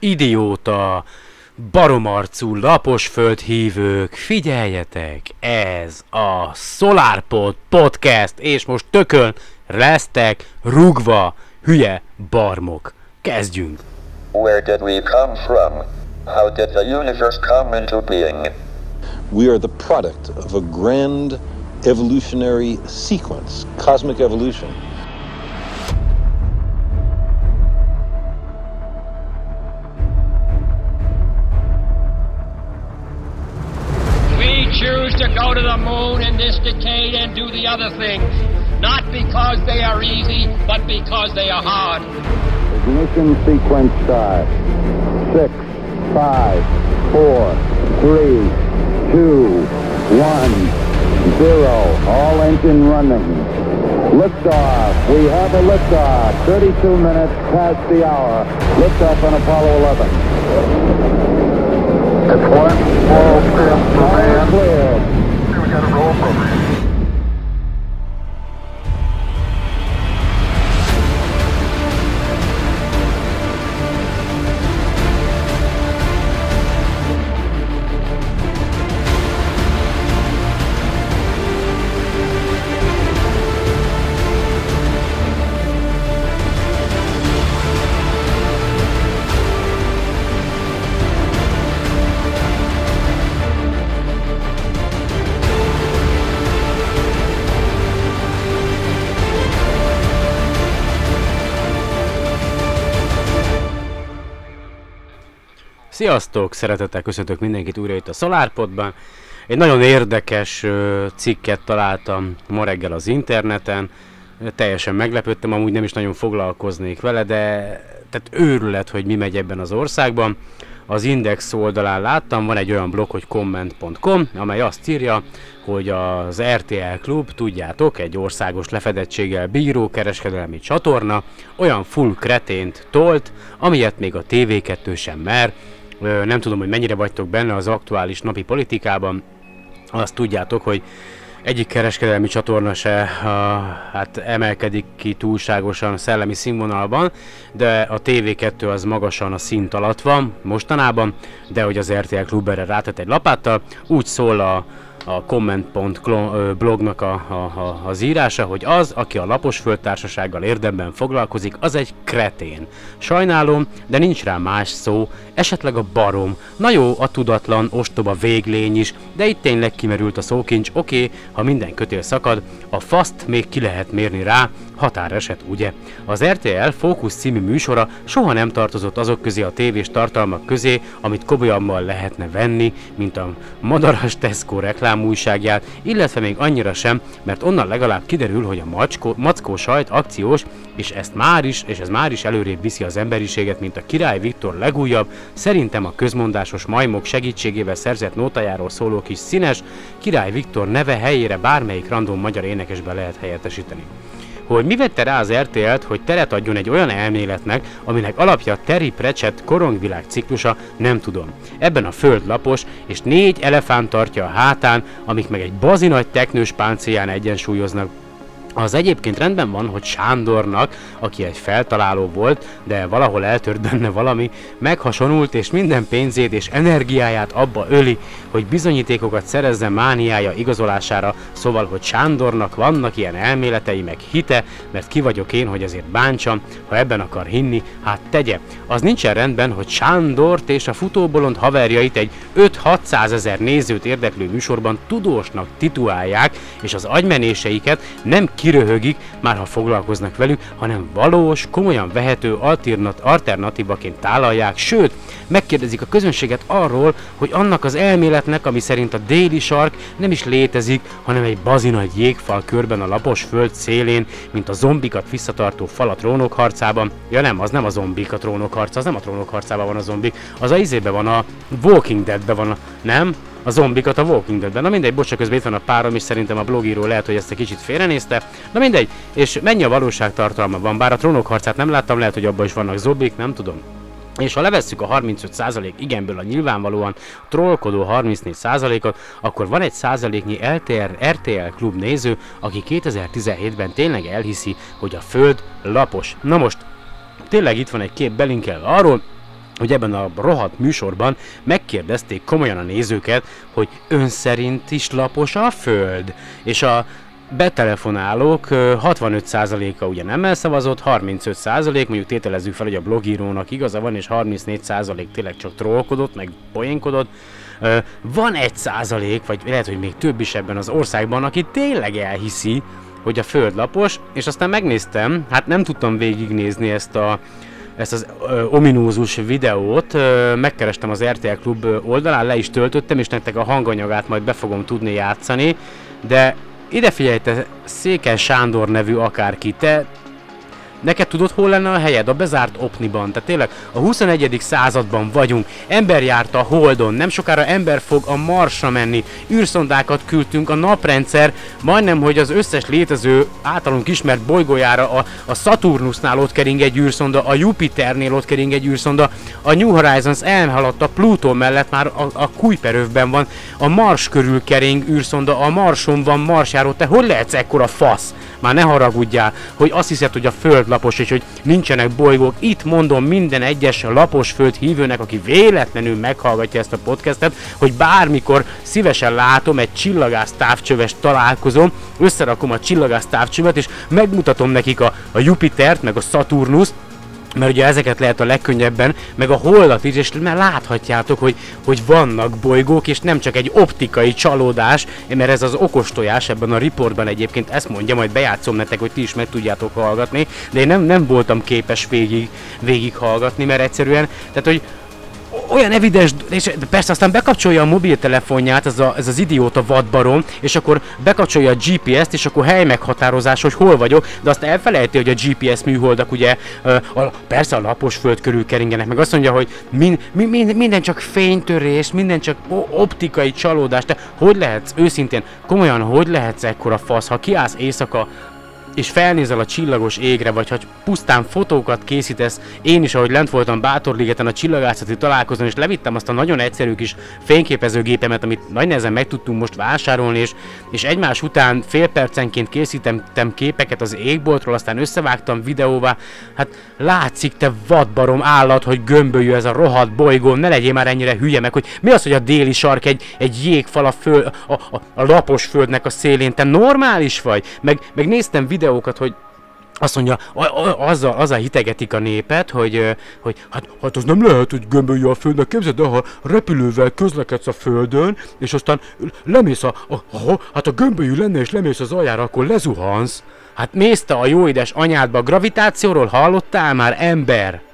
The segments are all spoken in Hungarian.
idióta, baromarcú lapos földhívők, figyeljetek, ez a SolarPod podcast, és most tökön lesztek rugva, hülye barmok. Kezdjünk! Where did we come from? How did the universe come into being? We are the product of a grand evolutionary sequence, cosmic evolution. To go to the moon in this decade and do the other things, not because they are easy, but because they are hard. Ignition sequence start. Six, five, four, three, two, one, zero. All engine running. Liftoff. We have a liftoff. 32 minutes past the hour. Liftoff on Apollo 11. It's one small step for man. Cleared. We got a roll program. Sziasztok! Szeretettel köszöntök mindenkit újra itt a SolarPodban. Egy nagyon érdekes cikket találtam ma reggel az interneten. Teljesen meglepődtem, amúgy nem is nagyon foglalkoznék vele, de tehát őrület, hogy mi megy ebben az országban. Az Index oldalán láttam, van egy olyan blog, hogy comment.com, amely azt írja, hogy az RTL Klub, tudjátok, egy országos lefedettséggel bíró kereskedelmi csatorna, olyan full kretént tolt, amilyet még a TV2 sem mer, nem tudom, hogy mennyire vagytok benne az aktuális napi politikában. Azt tudjátok, hogy egyik kereskedelmi csatorna se uh, hát emelkedik ki túlságosan szellemi színvonalban, de a TV2 az magasan a szint alatt van mostanában, de hogy az RTL Klub erre rátett egy lapáttal, úgy szól a, a comment.blognak a, a, a, az írása, hogy az, aki a lapos földtársasággal érdemben foglalkozik, az egy kretén. Sajnálom, de nincs rá más szó, esetleg a barom. Na jó, a tudatlan, ostoba véglény is, de itt tényleg kimerült a szókincs, oké, okay, ha minden kötél szakad, a faszt még ki lehet mérni rá, határeset, ugye? Az RTL Fókusz című műsora soha nem tartozott azok közé a tévés tartalmak közé, amit komolyabban lehetne venni, mint a Madaras Tesco reklámújságját, illetve még annyira sem, mert onnan legalább kiderül, hogy a macskó, mackó sajt akciós, és ezt már is, és ez már is előrébb viszi az emberiséget, mint a Király Viktor legújabb, szerintem a közmondásos majmok segítségével szerzett nótajáról szóló kis színes, Király Viktor neve helyére bármelyik random magyar énekesbe lehet helyettesíteni hogy mi vette rá az RTL-t, hogy teret adjon egy olyan elméletnek, aminek alapja Terry Pratchett korongvilág ciklusa, nem tudom. Ebben a föld lapos, és négy elefánt tartja a hátán, amik meg egy bazinagy teknős páncélján egyensúlyoznak az egyébként rendben van, hogy Sándornak, aki egy feltaláló volt, de valahol eltört benne valami, meghasonult és minden pénzét és energiáját abba öli, hogy bizonyítékokat szerezzen mániája igazolására, szóval, hogy Sándornak vannak ilyen elméletei meg hite, mert ki vagyok én, hogy ezért bántsam, ha ebben akar hinni, hát tegye. Az nincsen rendben, hogy Sándort és a futóbolond haverjait egy 5-600 ezer nézőt érdeklő műsorban tudósnak titulálják, és az agymenéseiket nem kiröhögik, már ha foglalkoznak velük, hanem valós, komolyan vehető alternat, alternatívaként tálalják, sőt, megkérdezik a közönséget arról, hogy annak az elméletnek, ami szerint a déli sark nem is létezik, hanem egy bazina egy jégfal körben a lapos föld szélén, mint a zombikat visszatartó fal a trónok harcában. Ja nem, az nem a zombik a trónok harca, az nem a trónok harcában van a zombik, az a izébe van a Walking Deadbe van nem? A zombikat a Walking Deadben. Na mindegy, bocsánat, közben itt van a párom, és szerintem a blogíró lehet, hogy ezt egy kicsit félrenézte. Na mindegy, és mennyi a valóság tartalma van, bár a trónok harcát nem láttam, lehet, hogy abban is vannak zombik, nem tudom. És ha levesszük a 35% igenből a nyilvánvalóan trollkodó 34%-ot, akkor van egy százaléknyi LTR, RTL klub néző, aki 2017-ben tényleg elhiszi, hogy a Föld lapos. Na most, tényleg itt van egy kép belinkel arról, hogy ebben a rohadt műsorban megkérdezték komolyan a nézőket, hogy ön szerint is lapos a föld. És a betelefonálók ö, 65%-a ugye nem elszavazott, 35% mondjuk tételezzük fel, hogy a blogírónak igaza van, és 34% tényleg csak trollkodott, meg poénkodott. Van egy százalék, vagy lehet, hogy még több is ebben az országban, aki tényleg elhiszi, hogy a föld lapos, és aztán megnéztem, hát nem tudtam végignézni ezt a ezt az ö, ominózus videót, ö, megkerestem az RTL Klub oldalán, le is töltöttem, és nektek a hanganyagát majd be fogom tudni játszani, de ide figyelj, te Széken Sándor nevű akárki, te Neked tudod, hol lenne a helyed? A bezárt opniban. Tehát tényleg a 21. században vagyunk. Ember járta a Holdon, nem sokára ember fog a Marsra menni. űrszondákat küldtünk a naprendszer, majdnem, hogy az összes létező általunk ismert bolygójára a, a Saturnusnál ott kering egy űrszonda, a Jupiternél ott kering egy űrszonda, a New Horizons elhaladt a Plutó mellett már a, a Kuiperövben van, a Mars körül kering űrszonda, a Marson van Marsjáró. Te hogy lehetsz ekkora fasz? Már ne haragudjál, hogy azt hiszed, hogy a Föld lapos, és hogy nincsenek bolygók. Itt mondom minden egyes lapos Föld hívőnek, aki véletlenül meghallgatja ezt a podcastet, hogy bármikor szívesen látom egy csillagász távcsöves találkozom, összerakom a csillagász távcsövet, és megmutatom nekik a, a Jupitert, meg a Saturnust, mert ugye ezeket lehet a legkönnyebben, meg a holdat is, és már láthatjátok, hogy, hogy vannak bolygók, és nem csak egy optikai csalódás, mert ez az okos tojás ebben a riportban egyébként ezt mondja, majd bejátszom nektek, hogy ti is meg tudjátok hallgatni, de én nem, nem voltam képes végig, végig hallgatni, mert egyszerűen, tehát hogy olyan evidens, és persze aztán bekapcsolja a mobiltelefonját, ez, a, ez az idióta vadbarom, és akkor bekapcsolja a GPS-t, és akkor hely meghatározás, hogy hol vagyok, de azt elfelejti, hogy a GPS műholdak ugye, a, persze a lapos föld körül keringenek, meg azt mondja, hogy min, min, min, minden csak fénytörés, minden csak optikai csalódás, te hogy lehetsz, őszintén, komolyan, hogy lehetsz ekkora fasz, ha kiállsz éjszaka és felnézel a csillagos égre, vagy ha pusztán fotókat készítesz, én is, ahogy lent voltam Bátorligeten a csillagászati találkozón, és levittem azt a nagyon egyszerű kis fényképezőgépemet, amit nagy nehezen meg tudtunk most vásárolni, és, és egymás után fél percenként készítettem képeket az égboltról, aztán összevágtam videóvá, hát látszik te vadbarom állat, hogy gömbölyű ez a rohadt bolygó, ne legyél már ennyire hülye meg, hogy mi az, hogy a déli sark egy, egy jégfal a, föl, a, a, a lapos földnek a szélén, te normális vagy? Meg, meg néztem videókat, hogy azt mondja, a, a, azzal, azzal hitegetik a népet, hogy, hogy hát, hát az nem lehet, hogy gömbölje a földnek. Képzeld el, ha repülővel közlekedsz a földön, és aztán lemész a, a, a hát a gömbölyű lenne, és lemész az aljára, akkor lezuhansz. Hát mész a jó édes anyádba, gravitációról hallottál már, ember?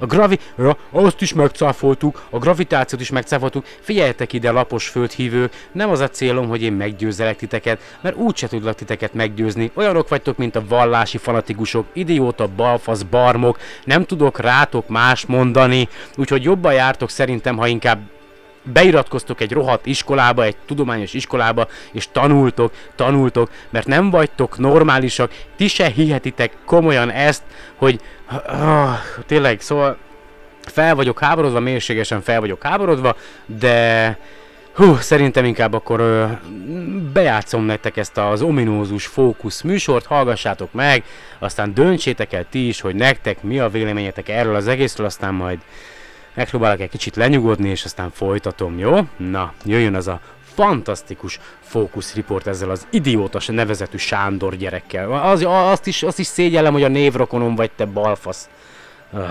A gravi... Ja, azt is megcáfoltuk, a gravitációt is megcáfoltuk. Figyeljetek ide, lapos földhívők, nem az a célom, hogy én meggyőzelek titeket, mert úgyse tudlak titeket meggyőzni. Olyanok vagytok, mint a vallási fanatikusok, idióta, balfasz, barmok, nem tudok rátok más mondani, úgyhogy jobban jártok szerintem, ha inkább beiratkoztok egy rohadt iskolába, egy tudományos iskolába, és tanultok, tanultok, mert nem vagytok normálisak, ti se hihetitek komolyan ezt, hogy tényleg, szóval fel vagyok háborodva, mélységesen fel vagyok háborodva, de hú, szerintem inkább akkor ö, bejátszom nektek ezt az ominózus fókusz műsort, hallgassátok meg, aztán döntsétek el ti is, hogy nektek mi a véleményetek erről az egészről, aztán majd megpróbálok egy kicsit lenyugodni, és aztán folytatom, jó? Na, jöjjön az a fantasztikus fókuszriport ezzel az idiótas nevezetű Sándor gyerekkel. Az, azt, is, azt is szégyellem, hogy a névrokonom vagy te balfasz. Öh.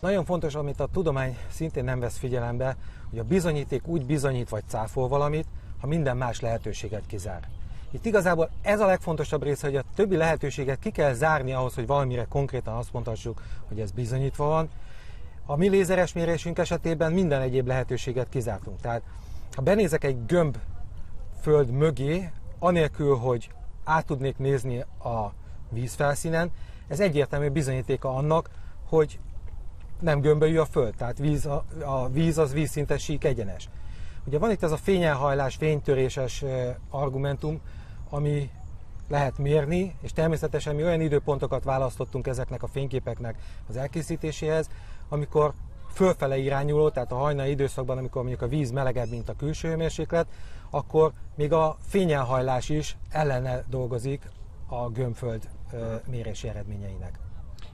Nagyon fontos, amit a tudomány szintén nem vesz figyelembe, hogy a bizonyíték úgy bizonyít vagy cáfol valamit, ha minden más lehetőséget kizár. Itt igazából ez a legfontosabb része, hogy a többi lehetőséget ki kell zárni ahhoz, hogy valamire konkrétan azt mondhassuk, hogy ez bizonyítva van. A mi lézeres mérésünk esetében minden egyéb lehetőséget kizártunk. Tehát ha benézek egy gömb föld mögé, anélkül, hogy át tudnék nézni a vízfelszínen, ez egyértelmű bizonyítéka annak, hogy nem gömbölyű a föld, tehát víz, a, a víz az vízszintes sík egyenes. Ugye van itt ez a fényelhajlás, fénytöréses argumentum, ami lehet mérni, és természetesen mi olyan időpontokat választottunk ezeknek a fényképeknek az elkészítéséhez, amikor fölfele irányuló, tehát a hajnali időszakban, amikor mondjuk a víz melegebb, mint a külső hőmérséklet, akkor még a fényelhajlás is ellene dolgozik a gömbföld mérési eredményeinek.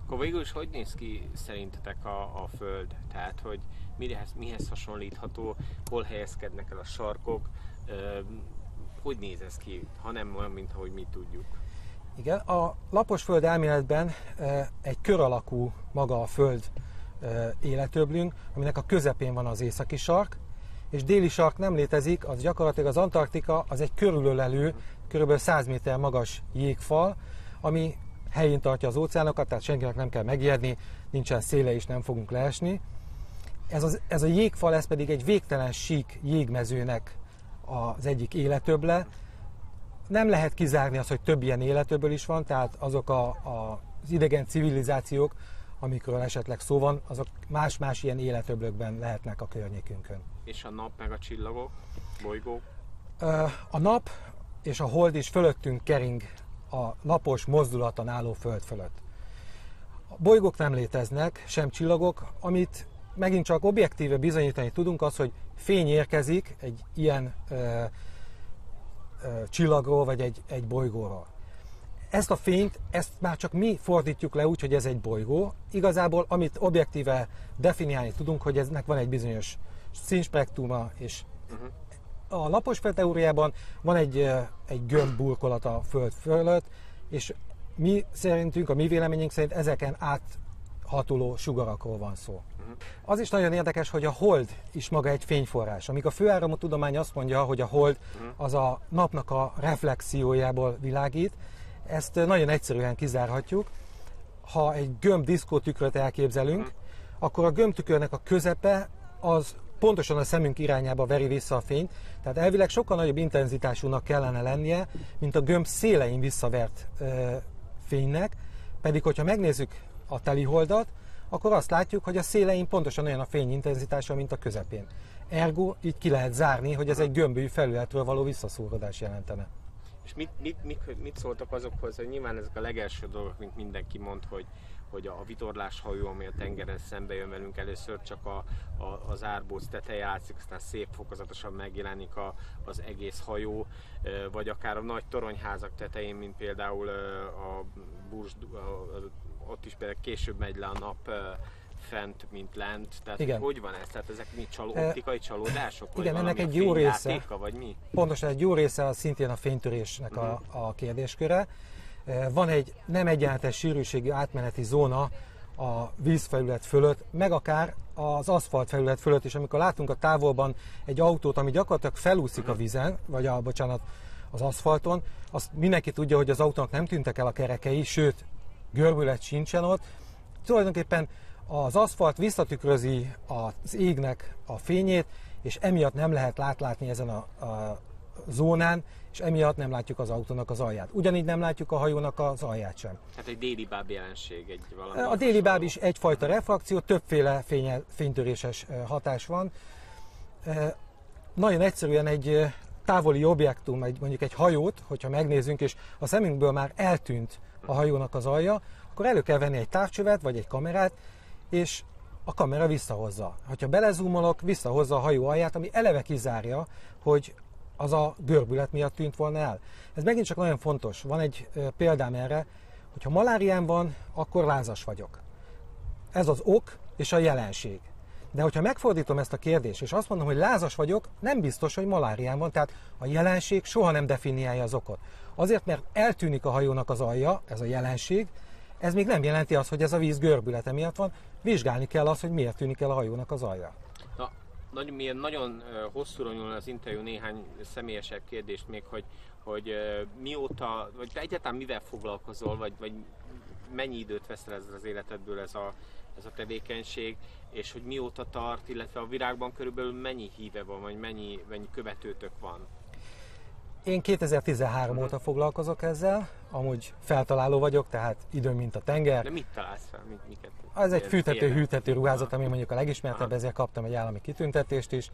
Akkor végül is hogy néz ki szerintetek a, a Föld? Tehát, hogy mihez, mihez hasonlítható, hol helyezkednek el a sarkok, ö, hogy néz ez ki, ha nem olyan, mint ahogy mi tudjuk? Igen, a lapos föld elméletben egy kör alakú maga a föld életöblünk, aminek a közepén van az északi sark, és déli sark nem létezik, az gyakorlatilag az Antarktika, az egy körülölelő, kb. 100 méter magas jégfal, ami helyén tartja az óceánokat, tehát senkinek nem kell megijedni, nincsen széle is, nem fogunk leesni. Ez, az, ez a jégfal, ez pedig egy végtelen sík jégmezőnek az egyik életöble. Nem lehet kizárni azt, hogy több ilyen életöböl is van, tehát azok a, a, az idegen civilizációk, amikről esetleg szó van, azok más-más ilyen életöblökben lehetnek a környékünkön. És a nap meg a csillagok, bolygók? A nap és a hold is fölöttünk kering a napos mozdulaton álló föld fölött. A bolygók nem léteznek, sem csillagok, amit megint csak objektíve bizonyítani tudunk, az, hogy fény érkezik egy ilyen ö, ö, csillagról vagy egy, egy bolygóról. Ezt a fényt, ezt már csak mi fordítjuk le úgy, hogy ez egy bolygó. Igazából, amit objektíve definiálni tudunk, hogy eznek van egy bizonyos színspektruma, és a laposföld teóriában van egy, egy gömb burkolat a föld fölött, és mi szerintünk, a mi véleményünk szerint ezeken áthatoló sugarakról van szó. Az is nagyon érdekes, hogy a hold is maga egy fényforrás. Amíg a főáramú tudomány azt mondja, hogy a hold az a napnak a reflexiójából világít, ezt nagyon egyszerűen kizárhatjuk. Ha egy gömb diszkótükröt elképzelünk, akkor a gömbtükörnek a közepe az pontosan a szemünk irányába veri vissza a fényt, tehát elvileg sokkal nagyobb intenzitásúnak kellene lennie, mint a gömb szélein visszavert ö, fénynek, pedig hogyha megnézzük a teliholdat, akkor azt látjuk, hogy a szélein pontosan olyan a fény intenzitása, mint a közepén. Ergo így ki lehet zárni, hogy ez egy gömbű felületről való visszaszúrodás jelentene. És mit, mit, mit, mit szóltak azokhoz, hogy nyilván ezek a legelső dolgok, mint mindenki mond, hogy, hogy a vitorlás hajó, ami a tengeren szembe jön velünk, először csak a, a, az árbóc teteje játszik, aztán szép fokozatosan megjelenik a, az egész hajó, vagy akár a nagy toronyházak tetején, mint például a Burj, a, ott is például később megy le a nap fent, mint lent. Tehát Igen. hogy, van ez? Tehát ezek mi csaló, E, optikai csalódások? vagy igen, ennek egy jó része. vagy mi? Pontosan egy jó része az szintén a fénytörésnek a, a kérdésköre. Van egy nem egyenletes sűrűségű átmeneti zóna a vízfelület fölött, meg akár az aszfalt felület fölött is, amikor látunk a távolban egy autót, ami gyakorlatilag felúszik a vízen, vagy a, bocsánat, az aszfalton, azt mindenki tudja, hogy az autónak nem tűntek el a kerekei, sőt, görbület sincsen ott. Tulajdonképpen az aszfalt visszatükrözi az égnek a fényét, és emiatt nem lehet látlátni ezen a, a zónán, és emiatt nem látjuk az autónak az alját. Ugyanígy nem látjuk a hajónak az alját sem. Tehát egy déli báb jelenség, egy valami. A déli báb is egyfajta refrakció, többféle fénye, fénytöréses hatás van. Nagyon egyszerűen egy távoli objektum, egy, mondjuk egy hajót, hogyha megnézzünk, és a szemünkből már eltűnt a hajónak az alja, akkor elő kell venni egy távcsövet, vagy egy kamerát, és a kamera visszahozza. Ha belezúmolok, visszahozza a hajó alját, ami eleve kizárja, hogy az a görbület miatt tűnt volna el. Ez megint csak nagyon fontos. Van egy példám erre, hogyha maláriám van, akkor lázas vagyok. Ez az ok és a jelenség. De hogyha megfordítom ezt a kérdést, és azt mondom, hogy lázas vagyok, nem biztos, hogy maláriám van, tehát a jelenség soha nem definiálja az okot. Azért, mert eltűnik a hajónak az alja, ez a jelenség, ez még nem jelenti azt, hogy ez a víz görbülete miatt van, vizsgálni kell azt, hogy miért tűnik el a hajónak az alja. Na, nagyon, milyen, nagyon hosszúra nyúl az interjú néhány személyesebb kérdést még, hogy, hogy mióta, vagy te egyáltalán mivel foglalkozol, vagy, vagy mennyi időt veszel ezzel az életedből ez a, ez a tevékenység, és hogy mióta tart, illetve a világban körülbelül mennyi híve van, vagy mennyi, mennyi követőtök van. Én 2013 óta foglalkozok ezzel, amúgy feltaláló vagyok, tehát időm, mint a tenger. De mit találsz fel? Mit, miket? Ez egy hűtető ruházat, ami mondjuk a legismertebb, ezért kaptam egy állami kitüntetést is.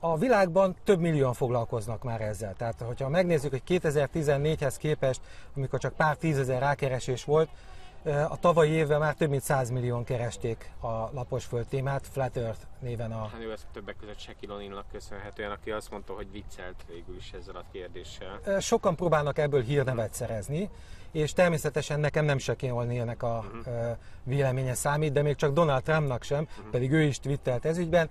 A világban több millióan foglalkoznak már ezzel. Tehát, hogyha megnézzük, hogy 2014-hez képest, amikor csak pár tízezer rákeresés volt, A tavalyi évben már több mint 100 millióan keresték a lapos föld témát, Flat Earth néven a... Hát ő ez többek között Shaquille O'Nealnak köszönhetően, aki azt mondta, hogy viccelt végül is ezzel a kérdéssel. Sokan próbálnak ebből hírnevet szerezni, és természetesen nekem nem Shaquille O'Nealnek a uh-huh. véleménye számít, de még csak Donald Trumpnak sem, uh-huh. pedig ő is twittelt ez ügyben.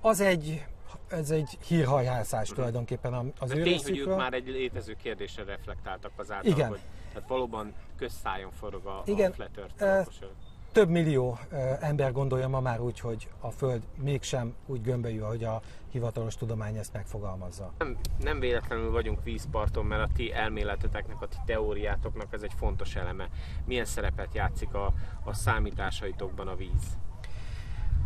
Az egy ez egy hírhajhászás tulajdonképpen az ő tény, hogy ők már egy létező kérdésre reflektáltak azáltal, Igen. hogy tehát valóban közszájon forog a, Igen. a flat earth több millió ember gondolja ma már úgy, hogy a Föld mégsem úgy gömbölyű, ahogy a hivatalos tudomány ezt megfogalmazza. Nem, nem véletlenül vagyunk vízparton, mert a ti elméleteteknek, a ti teóriátoknak ez egy fontos eleme. Milyen szerepet játszik a, a számításaitokban a víz?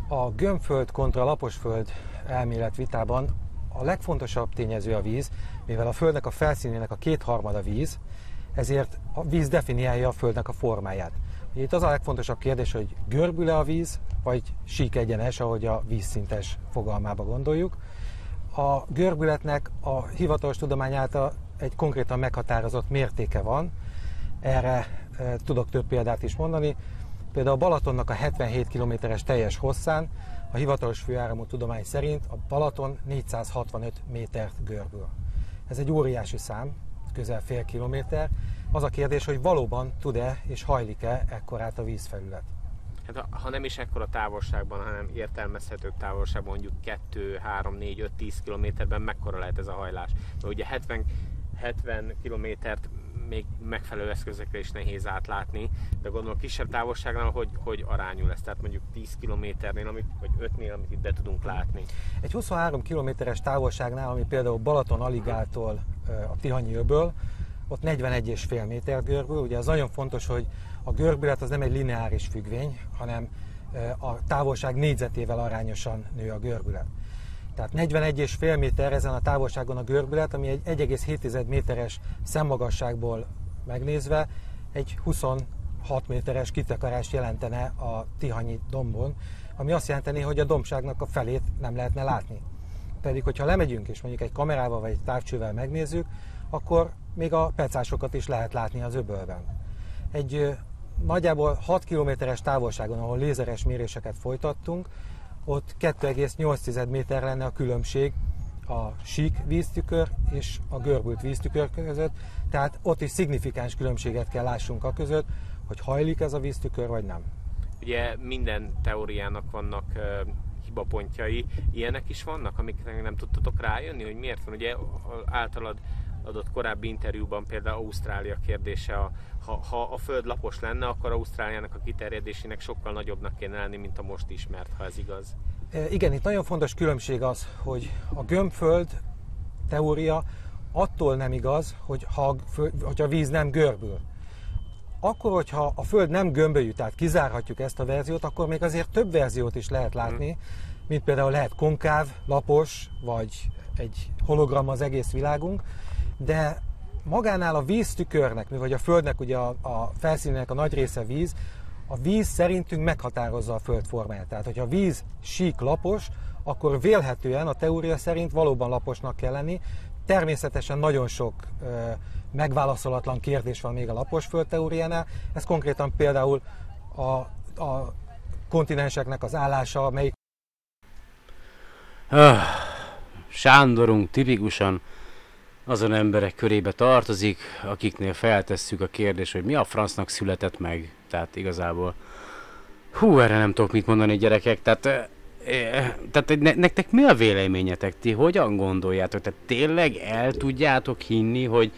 A gömbföld kontra laposföld elmélet vitában a legfontosabb tényező a víz, mivel a Földnek a felszínének a kétharmada víz, ezért a víz definiálja a Földnek a formáját. Itt az a legfontosabb kérdés, hogy görbül-e a víz, vagy sík egyenes, ahogy a vízszintes fogalmába gondoljuk. A görbületnek a hivatalos tudomány által egy konkrétan meghatározott mértéke van. Erre e, tudok több példát is mondani. Például a Balatonnak a 77 kilométeres teljes hosszán a hivatalos főáramú tudomány szerint a Balaton 465 métert görbül. Ez egy óriási szám, közel fél kilométer. Az a kérdés, hogy valóban tud-e és hajlik-e ekkorát a vízfelület. Hát ha nem is ekkora távolságban, hanem értelmezhetőbb távolságban, mondjuk 2, 3, 4, 5, 10 kilométerben mekkora lehet ez a hajlás. Mert ugye 70, 70 kilométert még megfelelő eszközökre is nehéz átlátni, de gondolom kisebb távolságnál, hogy, hogy arányul ez, tehát mondjuk 10 kilométernél, amit, vagy 5-nél, amit itt be tudunk látni. Egy 23 kilométeres távolságnál, ami például Balaton Aligától a Tihanyi öböl, ott 41,5 méter görbül. Ugye az nagyon fontos, hogy a görbület az nem egy lineáris függvény, hanem a távolság négyzetével arányosan nő a görbület. Tehát 41,5 méter ezen a távolságon a görbület, ami egy 1,7 méteres szemmagasságból megnézve egy 26 méteres kitakarást jelentene a Tihanyi dombon, ami azt jelenteni, hogy a dombságnak a felét nem lehetne látni. Pedig, hogyha lemegyünk és mondjuk egy kamerával vagy egy távcsővel megnézzük, akkor még a pecásokat is lehet látni az öbölben. Egy nagyjából 6 kilométeres távolságon, ahol lézeres méréseket folytattunk, ott 2,8 méter lenne a különbség a sík víztükör és a görbült víztükör között, tehát ott is szignifikáns különbséget kell lássunk a között, hogy hajlik ez a víztükör, vagy nem. Ugye minden teóriának vannak hibapontjai, ilyenek is vannak, amikre nem tudtatok rájönni, hogy miért van, ugye általad adott korábbi interjúban például Ausztrália kérdése, a, ha, ha a föld lapos lenne, akkor Ausztráliának a kiterjedésének sokkal nagyobbnak kéne lenni, mint a most ismert, ha ez igaz. E, igen, itt nagyon fontos különbség az, hogy a gömbföld teória attól nem igaz, hogy ha, hogy a víz nem görbül. Akkor, hogyha a Föld nem gömbölyű, tehát kizárhatjuk ezt a verziót, akkor még azért több verziót is lehet látni, mint például lehet konkáv, lapos, vagy egy hologram az egész világunk, de magánál a víztükörnek, vagy a Földnek ugye a, a felszínének a nagy része víz, a víz szerintünk meghatározza a Föld formáját. Tehát, hogyha a víz sík lapos, akkor vélhetően a teória szerint valóban laposnak kell lenni. Természetesen nagyon sok ö, megválaszolatlan kérdés van még a lapos föld teóriánál. Ez konkrétan például a, a kontinenseknek az állása, melyik... Öh, Sándorunk tipikusan azon emberek körébe tartozik, akiknél feltesszük a kérdést, hogy mi a francnak született meg. Tehát igazából, hú, erre nem tudok mit mondani gyerekek, tehát, e, tehát ne, nektek mi a véleményetek? Ti hogyan gondoljátok? Tehát tényleg el tudjátok hinni, hogy,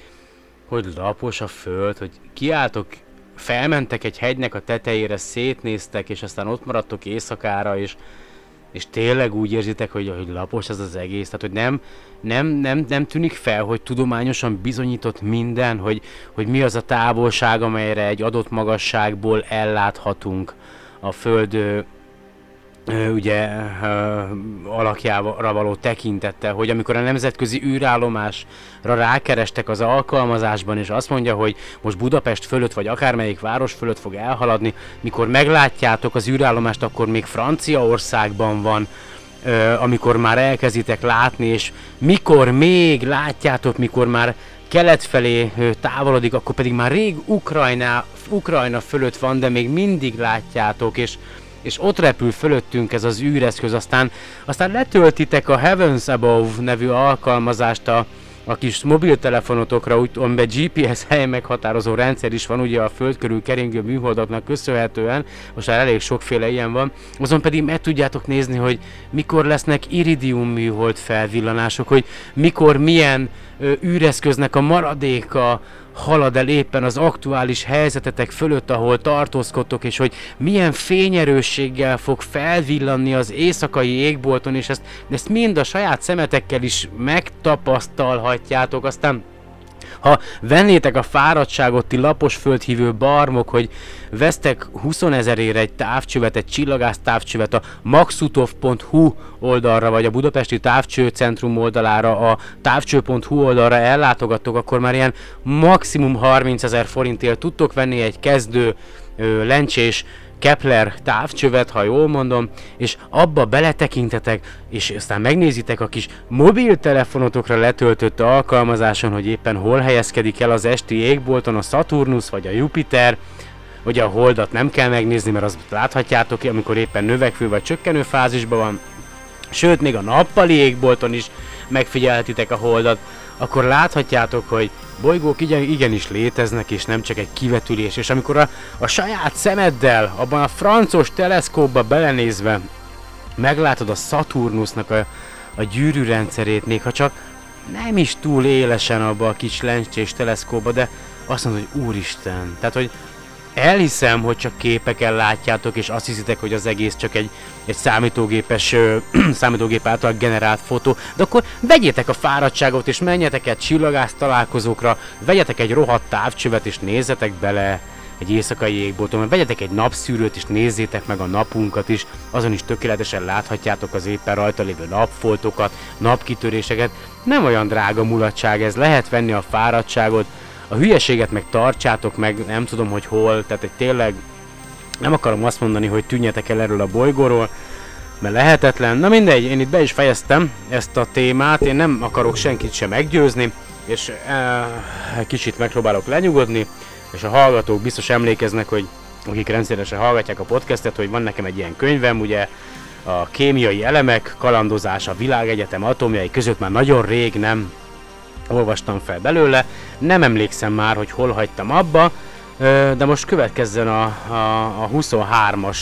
hogy lapos a föld, hogy kiálltok, felmentek egy hegynek a tetejére, szétnéztek, és aztán ott maradtok éjszakára, és és tényleg úgy érzitek, hogy, hogy lapos ez az egész, tehát hogy nem, nem, nem, nem tűnik fel, hogy tudományosan bizonyított minden, hogy, hogy mi az a távolság, amelyre egy adott magasságból elláthatunk a Föld ugye alakjára való tekintettel, hogy amikor a nemzetközi űrállomásra rákerestek az alkalmazásban, és azt mondja, hogy most Budapest fölött, vagy akármelyik város fölött fog elhaladni, mikor meglátjátok az űrállomást, akkor még Franciaországban van, amikor már elkezditek látni, és mikor még látjátok, mikor már kelet felé távolodik, akkor pedig már rég Ukrajna, Ukrajna fölött van, de még mindig látjátok, és és ott repül fölöttünk ez az űreszköz, aztán, aztán letöltitek a Heavens Above nevű alkalmazást a, a kis mobiltelefonotokra, úgy, amiben GPS hely meghatározó rendszer is van, ugye a föld körül keringő műholdaknak köszönhetően, most már elég sokféle ilyen van, azon pedig meg tudjátok nézni, hogy mikor lesznek iridium műhold felvillanások, hogy mikor milyen ö, űreszköznek a maradéka halad el éppen az aktuális helyzetetek fölött, ahol tartózkodtok, és hogy milyen fényerősséggel fog felvillanni az éjszakai égbolton, és ezt, ezt mind a saját szemetekkel is megtapasztalhatjátok, aztán ha vennétek a fáradtságot, ti lapos földhívő barmok, hogy vesztek 20 ezerére egy távcsövet, egy csillagász távcsövet a maxutov.hu oldalra, vagy a Budapesti Távcső Centrum oldalára, a távcső.hu oldalra ellátogattok, akkor már ilyen maximum 30 ezer forintért tudtok venni egy kezdő lencsés Kepler távcsövet, ha jól mondom, és abba beletekintetek, és aztán megnézitek a kis mobiltelefonotokra letöltött alkalmazáson, hogy éppen hol helyezkedik el az esti égbolton a Saturnus vagy a Jupiter, Ugye a holdat nem kell megnézni, mert azt láthatjátok, amikor éppen növekvő vagy csökkenő fázisban van. Sőt, még a nappali égbolton is megfigyelhetitek a holdat, akkor láthatjátok, hogy bolygók igen, igenis léteznek, és nem csak egy kivetülés. És amikor a, a saját szemeddel, abban a francos teleszkópba belenézve meglátod a Saturnusnak a, a gyűrűrendszerét, még ha csak nem is túl élesen abba a kis lencsés teleszkóba, de azt mondod, hogy úristen, tehát hogy elhiszem, hogy csak képeken látjátok, és azt hiszitek, hogy az egész csak egy, egy számítógépes, ö, számítógép által generált fotó, de akkor vegyétek a fáradtságot, és menjetek egy csillagász találkozókra, vegyetek egy rohadt távcsövet, és nézzetek bele egy éjszakai égbolton, vegyetek egy napszűrőt, és nézzétek meg a napunkat is, azon is tökéletesen láthatjátok az éppen rajta lévő napfoltokat, napkitöréseket. Nem olyan drága mulatság ez, lehet venni a fáradtságot, a hülyeséget meg tartsátok meg, nem tudom, hogy hol, tehát egy tényleg nem akarom azt mondani, hogy tűnjetek el erről a bolygóról, mert lehetetlen. Na mindegy, én itt be is fejeztem ezt a témát, én nem akarok senkit sem meggyőzni, és e, kicsit megpróbálok lenyugodni, és a hallgatók biztos emlékeznek, hogy akik rendszeresen hallgatják a podcastet, hogy van nekem egy ilyen könyvem, ugye a kémiai elemek, kalandozás a világegyetem atomjai között már nagyon rég nem olvastam fel belőle, nem emlékszem már, hogy hol hagytam abba, de most következzen a, a, a 23-as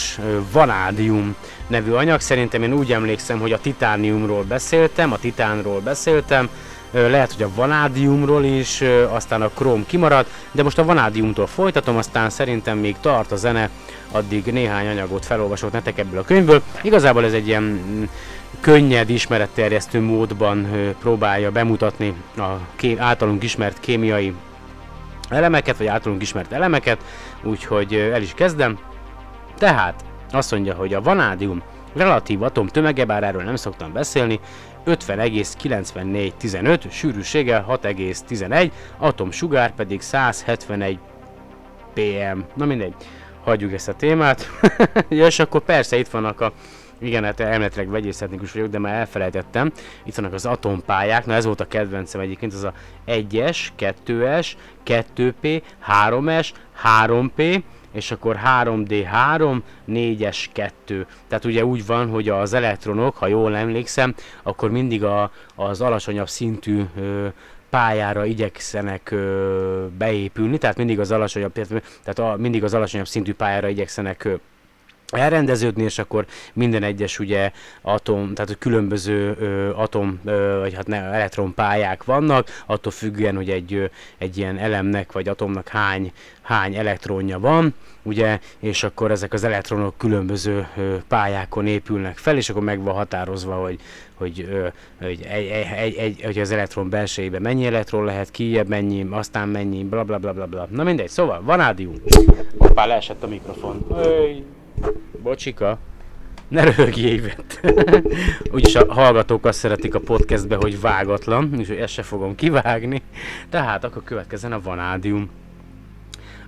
vanádium nevű anyag. Szerintem én úgy emlékszem, hogy a titániumról beszéltem, a titánról beszéltem, lehet, hogy a vanádiumról is, aztán a króm kimaradt, de most a vanádiumtól folytatom, aztán szerintem még tart a zene, addig néhány anyagot felolvasok netek ebből a könyvből. Igazából ez egy ilyen mm, könnyed ismeretterjesztő módban próbálja bemutatni a általunk ismert kémiai elemeket, vagy általunk ismert elemeket, úgyhogy el is kezdem. Tehát azt mondja, hogy a vanádium relatív atom tömege, bár erről nem szoktam beszélni, 50,9415, sűrűsége 6,11, atom sugár pedig 171 pm. Na mindegy, hagyjuk ezt a témát. ja, és akkor persze itt vannak a igen, hát elméletileg vegyészetnikus vagyok, de már elfelejtettem. Itt vannak az atompályák, na ez volt a kedvencem egyébként, az a 1-es, 2-es, 2P, 3-es, 3P, és akkor 3D3, 4-es 2. Tehát ugye úgy van, hogy az elektronok, ha jól emlékszem, akkor mindig a, az alacsonyabb szintű ö, pályára igyekszenek ö, beépülni, tehát mindig az alacsonyabb, tehát a, mindig az alacsonyabb szintű pályára igyekszenek ö, elrendeződni, és akkor minden egyes ugye atom, tehát különböző ö, atom, ö, vagy hát ne, elektronpályák vannak, attól függően, hogy egy, ö, egy ilyen elemnek vagy atomnak hány, hány elektronja van, ugye, és akkor ezek az elektronok különböző ö, pályákon épülnek fel, és akkor meg van határozva, hogy, hogy, ö, hogy, egy, egy, egy, hogy az elektron belsejében mennyi elektron lehet, kijebb mennyi, aztán mennyi, bla bla bla bla bla. Na mindegy, szóval vanádium. Hoppá, leesett a mikrofon. Öy. Bocsika. Ne röhögjél, Ivett. Úgyis a hallgatók azt szeretik a podcastbe, hogy vágatlan, és ezt se fogom kivágni. Tehát akkor következzen a vanádium.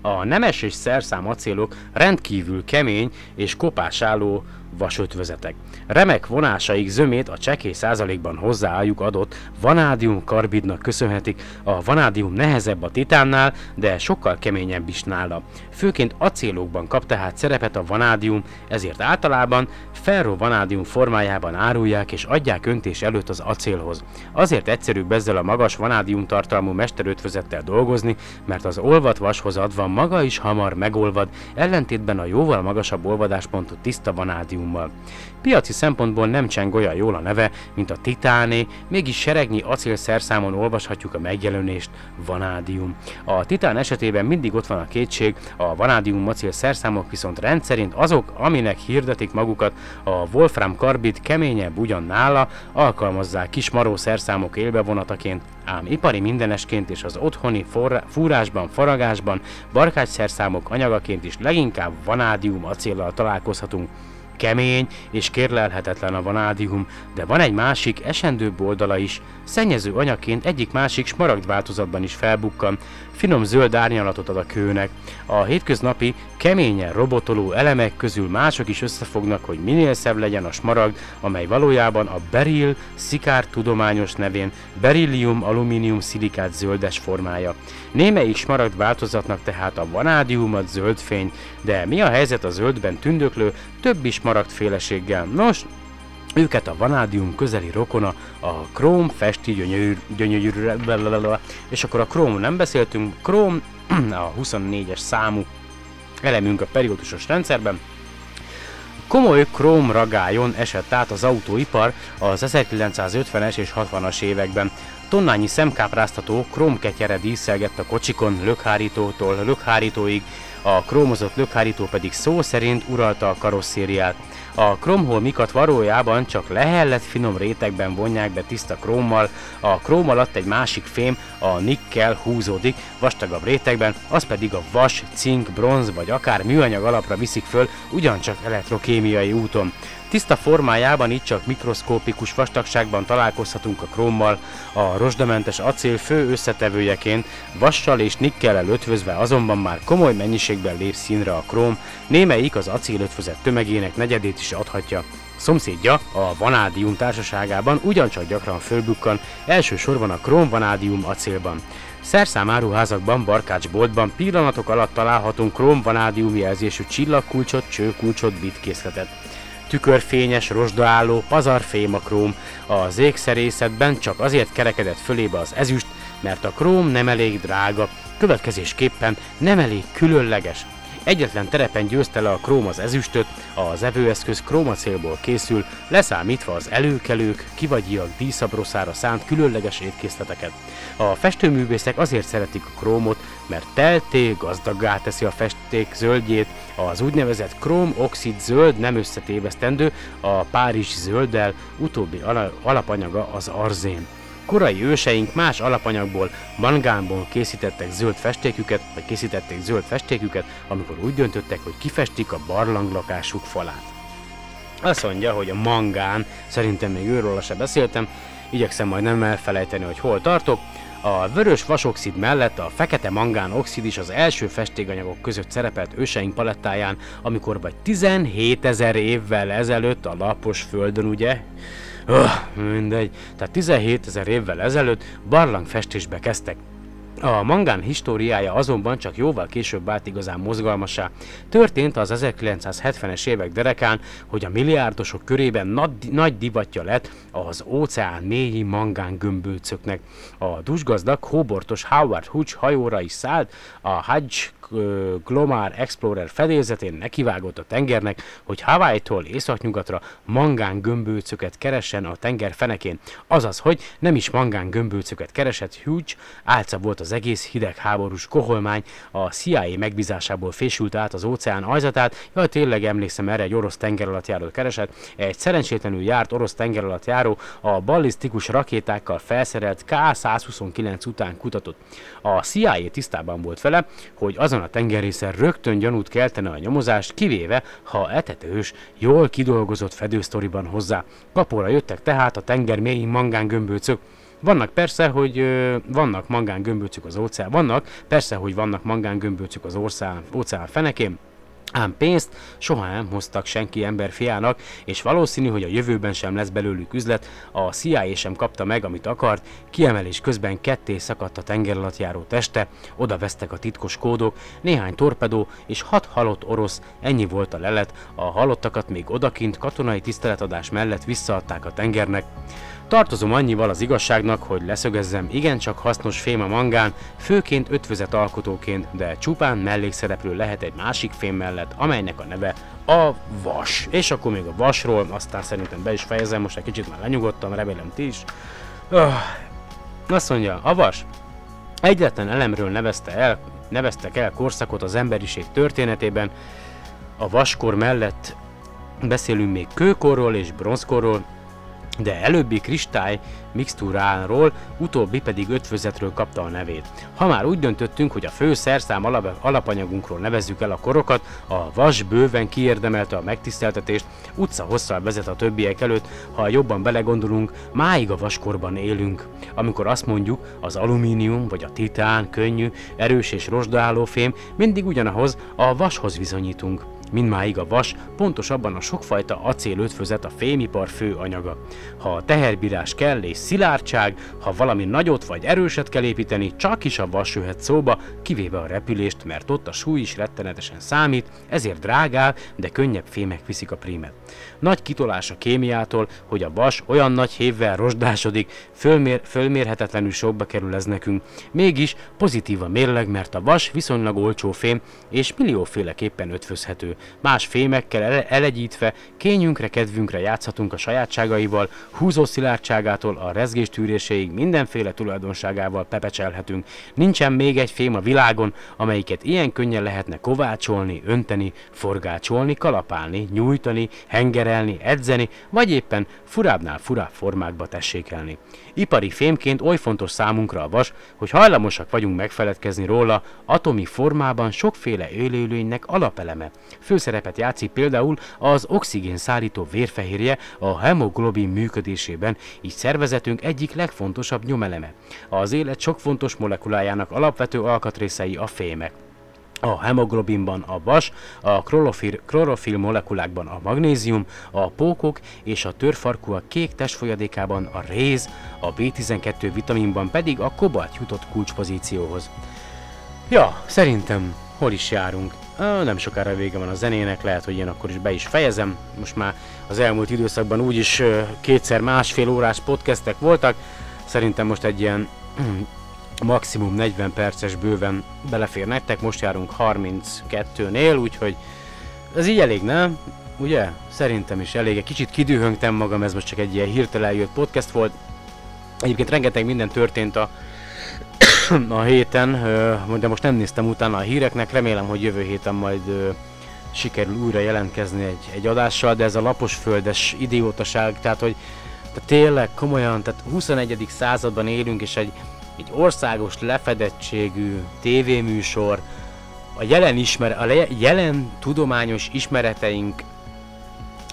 A nemes és szerszám acélok rendkívül kemény és kopásálló vasötvözetek. Remek vonásaik zömét a csekély százalékban hozzáálljuk adott vanádium karbidnak köszönhetik. A vanádium nehezebb a titánnál, de sokkal keményebb is nála. Főként acélokban kap tehát szerepet a vanádium, ezért általában ferro vanádium formájában árulják és adják öntés előtt az acélhoz. Azért egyszerűbb ezzel a magas vanádium tartalmú mesterötvözettel dolgozni, mert az olvat vashoz adva maga is hamar megolvad, ellentétben a jóval magasabb olvadáspontú tiszta vanádiummal. Piaci szempontból nem cseng olyan jól a neve, mint a titáné, mégis seregnyi acélszerszámon olvashatjuk a megjelenést vanádium. A titán esetében mindig ott van a kétség, a vanádium acél szerszámok viszont rendszerint azok, aminek hirdetik magukat, a Wolfram karbid keményebb ugyan nála, alkalmazzák kis maró szerszámok élbevonataként, ám ipari mindenesként és az otthoni forra, fúrásban, faragásban, barkácsszerszámok anyagaként is leginkább vanádium acéllal találkozhatunk, kemény és kérlelhetetlen a vanádium, de van egy másik, esendőbb oldala is. Szennyező anyagként egyik másik smaragd változatban is felbukkan, finom zöld árnyalatot ad a kőnek. A hétköznapi, keményen robotoló elemek közül mások is összefognak, hogy minél szebb legyen a smaragd, amely valójában a beril szikár tudományos nevén berillium alumínium szilikát zöldes formája. Némelyik smaragd változatnak tehát a vanádiumot zöld fény, de mi a helyzet a zöldben tündöklő többi smaragd féleséggel? Nos, őket a vanádium közeli rokona, a króm festi gyönyörű, gyönyörű, és akkor a króm nem beszéltünk, króm a 24-es számú elemünk a periódusos rendszerben, Komoly króm ragájon esett át az autóipar az 1950-es és 60-as években. Tonnányi szemkápráztató krómketyere díszelgett a kocsikon lökhárítótól lökhárítóig, a krómozott lökhárító pedig szó szerint uralta a karosszériát. A kromholmikat valójában csak lehellett finom rétegben vonják be tiszta krómmal, a króm alatt egy másik fém, a nikkel húzódik vastagabb rétegben, az pedig a vas, cink, bronz vagy akár műanyag alapra viszik föl, ugyancsak elektrokémiai úton. Tiszta formájában itt csak mikroszkópikus vastagságban találkozhatunk a krómmal, a rozsdamentes acél fő összetevőjeként, vassal és nikkellel ötvözve azonban már komoly mennyiségben lép színre a króm, némelyik az acélötvözet tömegének negyedét is adhatja. Szomszédja, a vanádium társaságában ugyancsak gyakran fölbukkan, elsősorban a króm-vanádium acélban. Szerszámáruházakban, barkácsboltban pillanatok alatt találhatunk króm-vanádium jelzésű csillagkulcsot, csőkulcsot, bitkészletet tükörfényes, rozsdaálló, pazarfém a króm. Az ékszerészetben csak azért kerekedett fölébe az ezüst, mert a króm nem elég drága, következésképpen nem elég különleges. Egyetlen terepen győzte le a króm az ezüstöt, az evőeszköz krómacélból készül, leszámítva az előkelők, kivagyiak díszabroszára szánt különleges étkészleteket. A festőművészek azért szeretik a krómot, mert telté, gazdaggá teszi a festék zöldjét, az úgynevezett króm-oxid zöld nem összetévesztendő, a párizsi zölddel, utóbbi alapanyaga az arzén. Korai őseink más alapanyagból, mangánból készítettek zöld festéküket, vagy készítették zöld festéküket, amikor úgy döntöttek, hogy kifestik a barlanglakásuk falát. Azt mondja, hogy a mangán, szerintem még őről se beszéltem, igyekszem majd nem elfelejteni, hogy hol tartok, a vörös vasoxid mellett a fekete mangán oxid is az első festékanyagok között szerepelt őseink palettáján, amikor vagy 17 ezer évvel ezelőtt a lapos földön, ugye, Öh, mindegy. Tehát 17 ezer évvel ezelőtt barlangfestésbe kezdtek. A mangán históriája azonban csak jóval később vált igazán mozgalmasá. Történt az 1970-es évek derekán, hogy a milliárdosok körében nagy, nagy divatja lett az óceán mélyi mangán gömbölcöknek. A dusgazdag, hóbortos Howard Hutch hajóra is szállt, a Hajj Glomar Explorer fedélzetén nekivágott a tengernek, hogy Hawaii-tól északnyugatra mangán gömbölcöket keressen a tenger fenekén. Azaz, hogy nem is mangán gömbölcöket keresett Hugh, álca volt az egész hidegháborús koholmány, a CIA megbízásából fésült át az óceán ajzatát, jaj tényleg emlékszem erre egy orosz tengeralattjáró keresett, egy szerencsétlenül járt orosz tengeralattjáró a ballisztikus rakétákkal felszerelt K-129 után kutatott. A CIA tisztában volt vele, hogy azon a tengerészen rögtön gyanút keltene a nyomozást, kivéve, ha etetős, jól kidolgozott fedősztoriban hozzá. Kapóra jöttek tehát a tenger mélyén mangángömbölcök, vannak persze, hogy ö, vannak mangángömbölcök az óceán, vannak persze, hogy vannak mangángömbölcök az óceán, óceán fenekén, Ám pénzt soha nem hoztak senki emberfiának, és valószínű, hogy a jövőben sem lesz belőlük üzlet, a CIA sem kapta meg, amit akart, kiemelés közben ketté szakadt a tenger alatt járó teste, oda vesztek a titkos kódok, néhány torpedó és hat halott orosz, ennyi volt a lelet, a halottakat még odakint katonai tiszteletadás mellett visszaadták a tengernek. Tartozom annyival az igazságnak, hogy leszögezzem, igencsak hasznos fém a mangán, főként ötvözet alkotóként, de csupán mellékszereplő lehet egy másik fém mellett, amelynek a neve a vas. És akkor még a vasról, aztán szerintem be is fejezem, most egy kicsit már lenyugodtam, remélem ti is. Öh. Azt mondja, a vas egyetlen elemről nevezte el, neveztek el korszakot az emberiség történetében, a vaskor mellett beszélünk még kőkorról és bronzkorról, de előbbi kristály mixtúráról, utóbbi pedig ötvözetről kapta a nevét. Ha már úgy döntöttünk, hogy a fő szerszám alap, alapanyagunkról nevezzük el a korokat, a vas bőven kiérdemelte a megtiszteltetést, utca hosszal vezet a többiek előtt, ha jobban belegondolunk, máig a vaskorban élünk. Amikor azt mondjuk, az alumínium vagy a titán, könnyű, erős és rozsdaálló fém, mindig ugyanahoz, a vashoz bizonyítunk. Mindmáig a vas pontosabban a sokfajta acélötvözet a fémipar fő anyaga. Ha a teherbírás kell és szilárdság, ha valami nagyot vagy erőset kell építeni, csak is a vas jöhet szóba, kivéve a repülést, mert ott a súly is rettenetesen számít, ezért drágál, de könnyebb fémek viszik a prímet. Nagy kitolás a kémiától, hogy a vas olyan nagy hévvel rozsdásodik, fölmér, fölmérhetetlenül sokba kerül ez nekünk. Mégis pozitív a mérleg, mert a vas viszonylag olcsó fém, és millióféleképpen ötvözhető. Más fémekkel ele- elegyítve, kényünkre, kedvünkre játszhatunk a sajátságaival, húzó szilárdságától a rezgéstűréséig mindenféle tulajdonságával pepecselhetünk. Nincsen még egy fém a világon, amelyiket ilyen könnyen lehetne kovácsolni, önteni, forgácsolni, kalapálni, nyújtani, hengerelni, edzeni, vagy éppen furábbnál furább formákba tessékelni. Ipari fémként oly fontos számunkra a vas, hogy hajlamosak vagyunk megfeledkezni róla, atomi formában sokféle élőlénynek alapeleme. Főszerepet játszik például az oxigén szállító vérfehérje a hemoglobin működésében, így szervezetünk egyik legfontosabb nyomeleme. Az élet sok fontos molekulájának alapvető alkatrészei a fémek a hemoglobinban a vas, a klorofil, klorofil molekulákban a magnézium, a pókok és a törfarkúak kék testfolyadékában a réz, a B12 vitaminban pedig a kobalt jutott kulcspozícióhoz. Ja, szerintem hol is járunk? Nem sokára vége van a zenének, lehet, hogy én akkor is be is fejezem. Most már az elmúlt időszakban úgyis kétszer másfél órás podcastek voltak. Szerintem most egy ilyen maximum 40 perces bőven belefér nektek, most járunk 32-nél, úgyhogy ez így elég, nem? Ugye? Szerintem is elég. Egy kicsit kidühöngtem magam, ez most csak egy ilyen hirtelen jött podcast volt. Egyébként rengeteg minden történt a, a héten, de most nem néztem utána a híreknek, remélem, hogy jövő héten majd sikerül újra jelentkezni egy, egy adással, de ez a laposföldes idiótaság, tehát hogy tehát tényleg komolyan, tehát 21. században élünk, és egy, egy országos lefedettségű tévéműsor, a jelen, ismer, a le- jelen tudományos ismereteink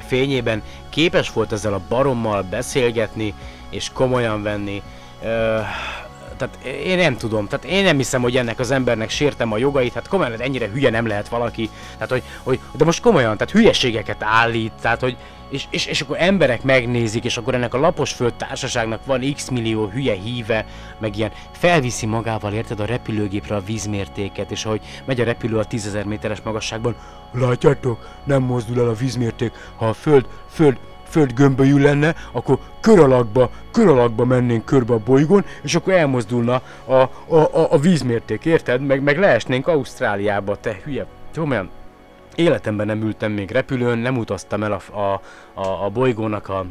fényében képes volt ezzel a barommal beszélgetni és komolyan venni. Ö, tehát én nem tudom, tehát én nem hiszem, hogy ennek az embernek sértem a jogait, hát komolyan, hát ennyire hülye nem lehet valaki, tehát hogy, hogy de most komolyan, tehát hülyeségeket állít, tehát hogy és, és, és akkor emberek megnézik, és akkor ennek a lapos föld társaságnak van x millió hülye híve, meg ilyen felviszi magával, érted, a repülőgépre a vízmértéket, és ahogy megy a repülő a 10.000 méteres magasságban, látjátok, nem mozdul el a vízmérték, ha a föld, föld, föld gömbölyű lenne, akkor kör alakba, kör alakba mennénk körbe a bolygón, és akkor elmozdulna a, a, a, a vízmérték, érted? Meg, meg leesnénk Ausztráliába, te hülye. Komolyan, életemben nem ültem még repülőn, nem utaztam el a, a, a, a bolygónak a,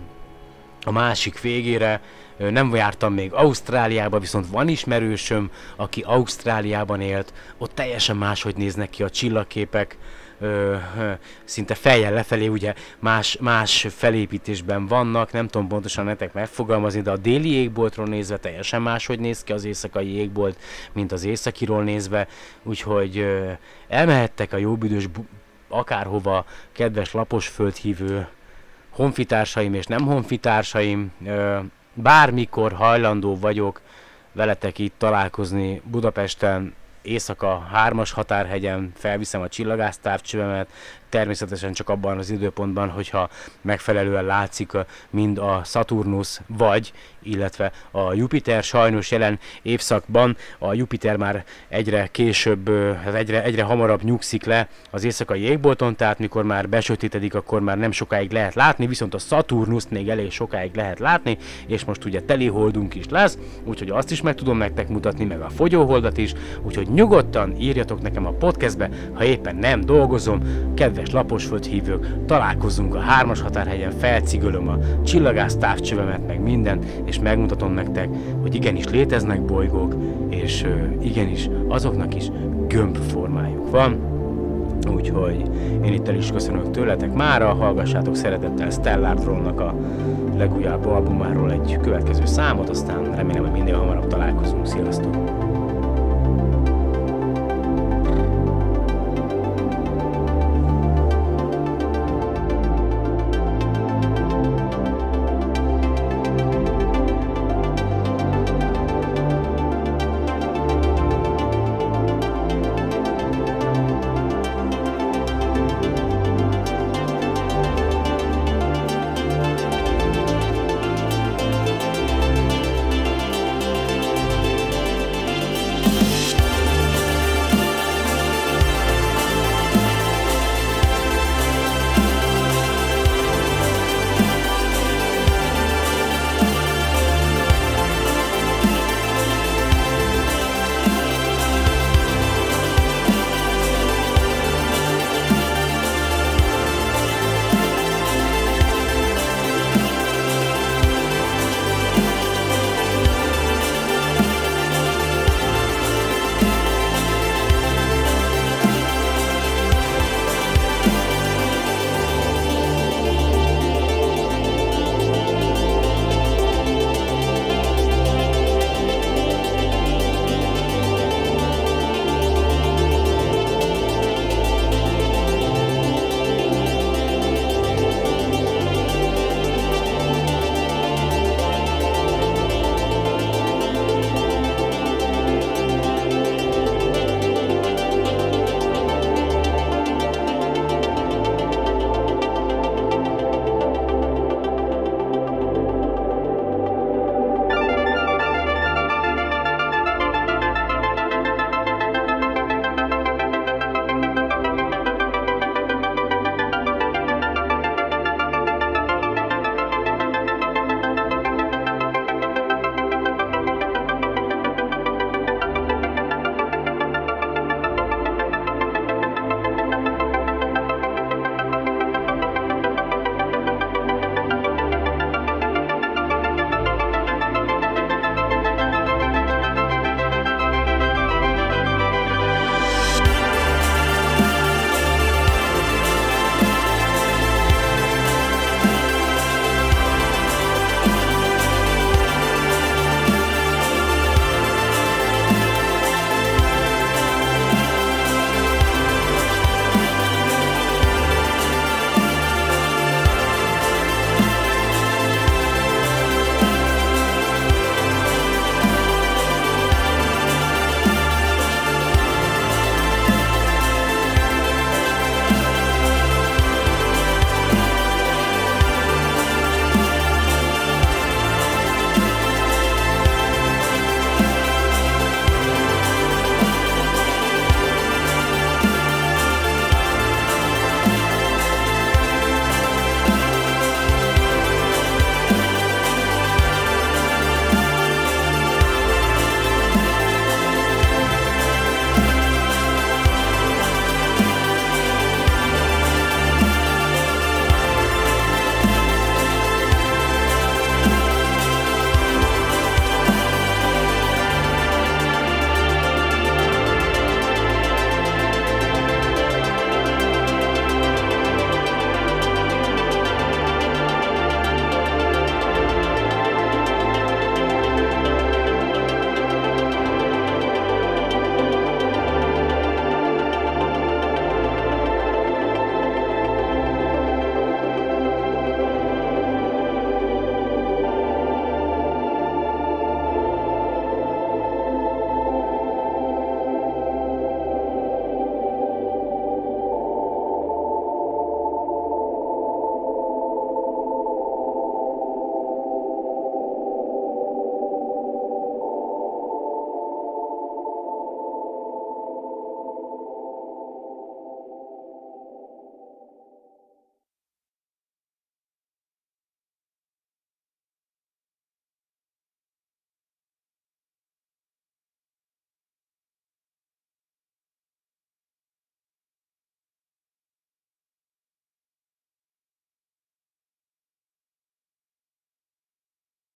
a másik végére, nem jártam még Ausztráliába, viszont van ismerősöm, aki Ausztráliában élt, ott teljesen máshogy néznek ki a csillagképek, ö, ö, szinte fejjel lefelé, ugye más, más felépítésben vannak, nem tudom pontosan nektek megfogalmazni, de a déli égboltról nézve teljesen máshogy néz ki az éjszakai égbolt, mint az északiról nézve, úgyhogy ö, elmehettek a jóbüdös bu- akárhova, kedves lapos földhívő honfitársaim és nem honfitársaim, bármikor hajlandó vagyok veletek itt találkozni Budapesten, éjszaka hármas határhegyen felviszem a csillagásztávcsövemet, természetesen csak abban az időpontban, hogyha megfelelően látszik mind a Saturnus vagy, illetve a Jupiter sajnos jelen évszakban. A Jupiter már egyre később, hát egyre, egyre hamarabb nyugszik le az éjszakai égbolton, tehát mikor már besötétedik, akkor már nem sokáig lehet látni, viszont a Saturnus még elég sokáig lehet látni, és most ugye teliholdunk is lesz, úgyhogy azt is meg tudom nektek mutatni, meg a fogyóholdat is, úgyhogy nyugodtan írjatok nekem a podcastbe, ha éppen nem dolgozom, kedves kedves laposföld hívők, találkozunk a hármas határhegyen, felcigölöm a csillagász távcsövemet, meg minden, és megmutatom nektek, hogy igenis léteznek bolygók, és igenis azoknak is gömbformájuk van. Úgyhogy én itt el is köszönök tőletek mára, hallgassátok szeretettel Stellar Drone-nak a legújabb albumáról egy következő számot, aztán remélem, hogy minél hamarabb találkozunk. Sziasztok!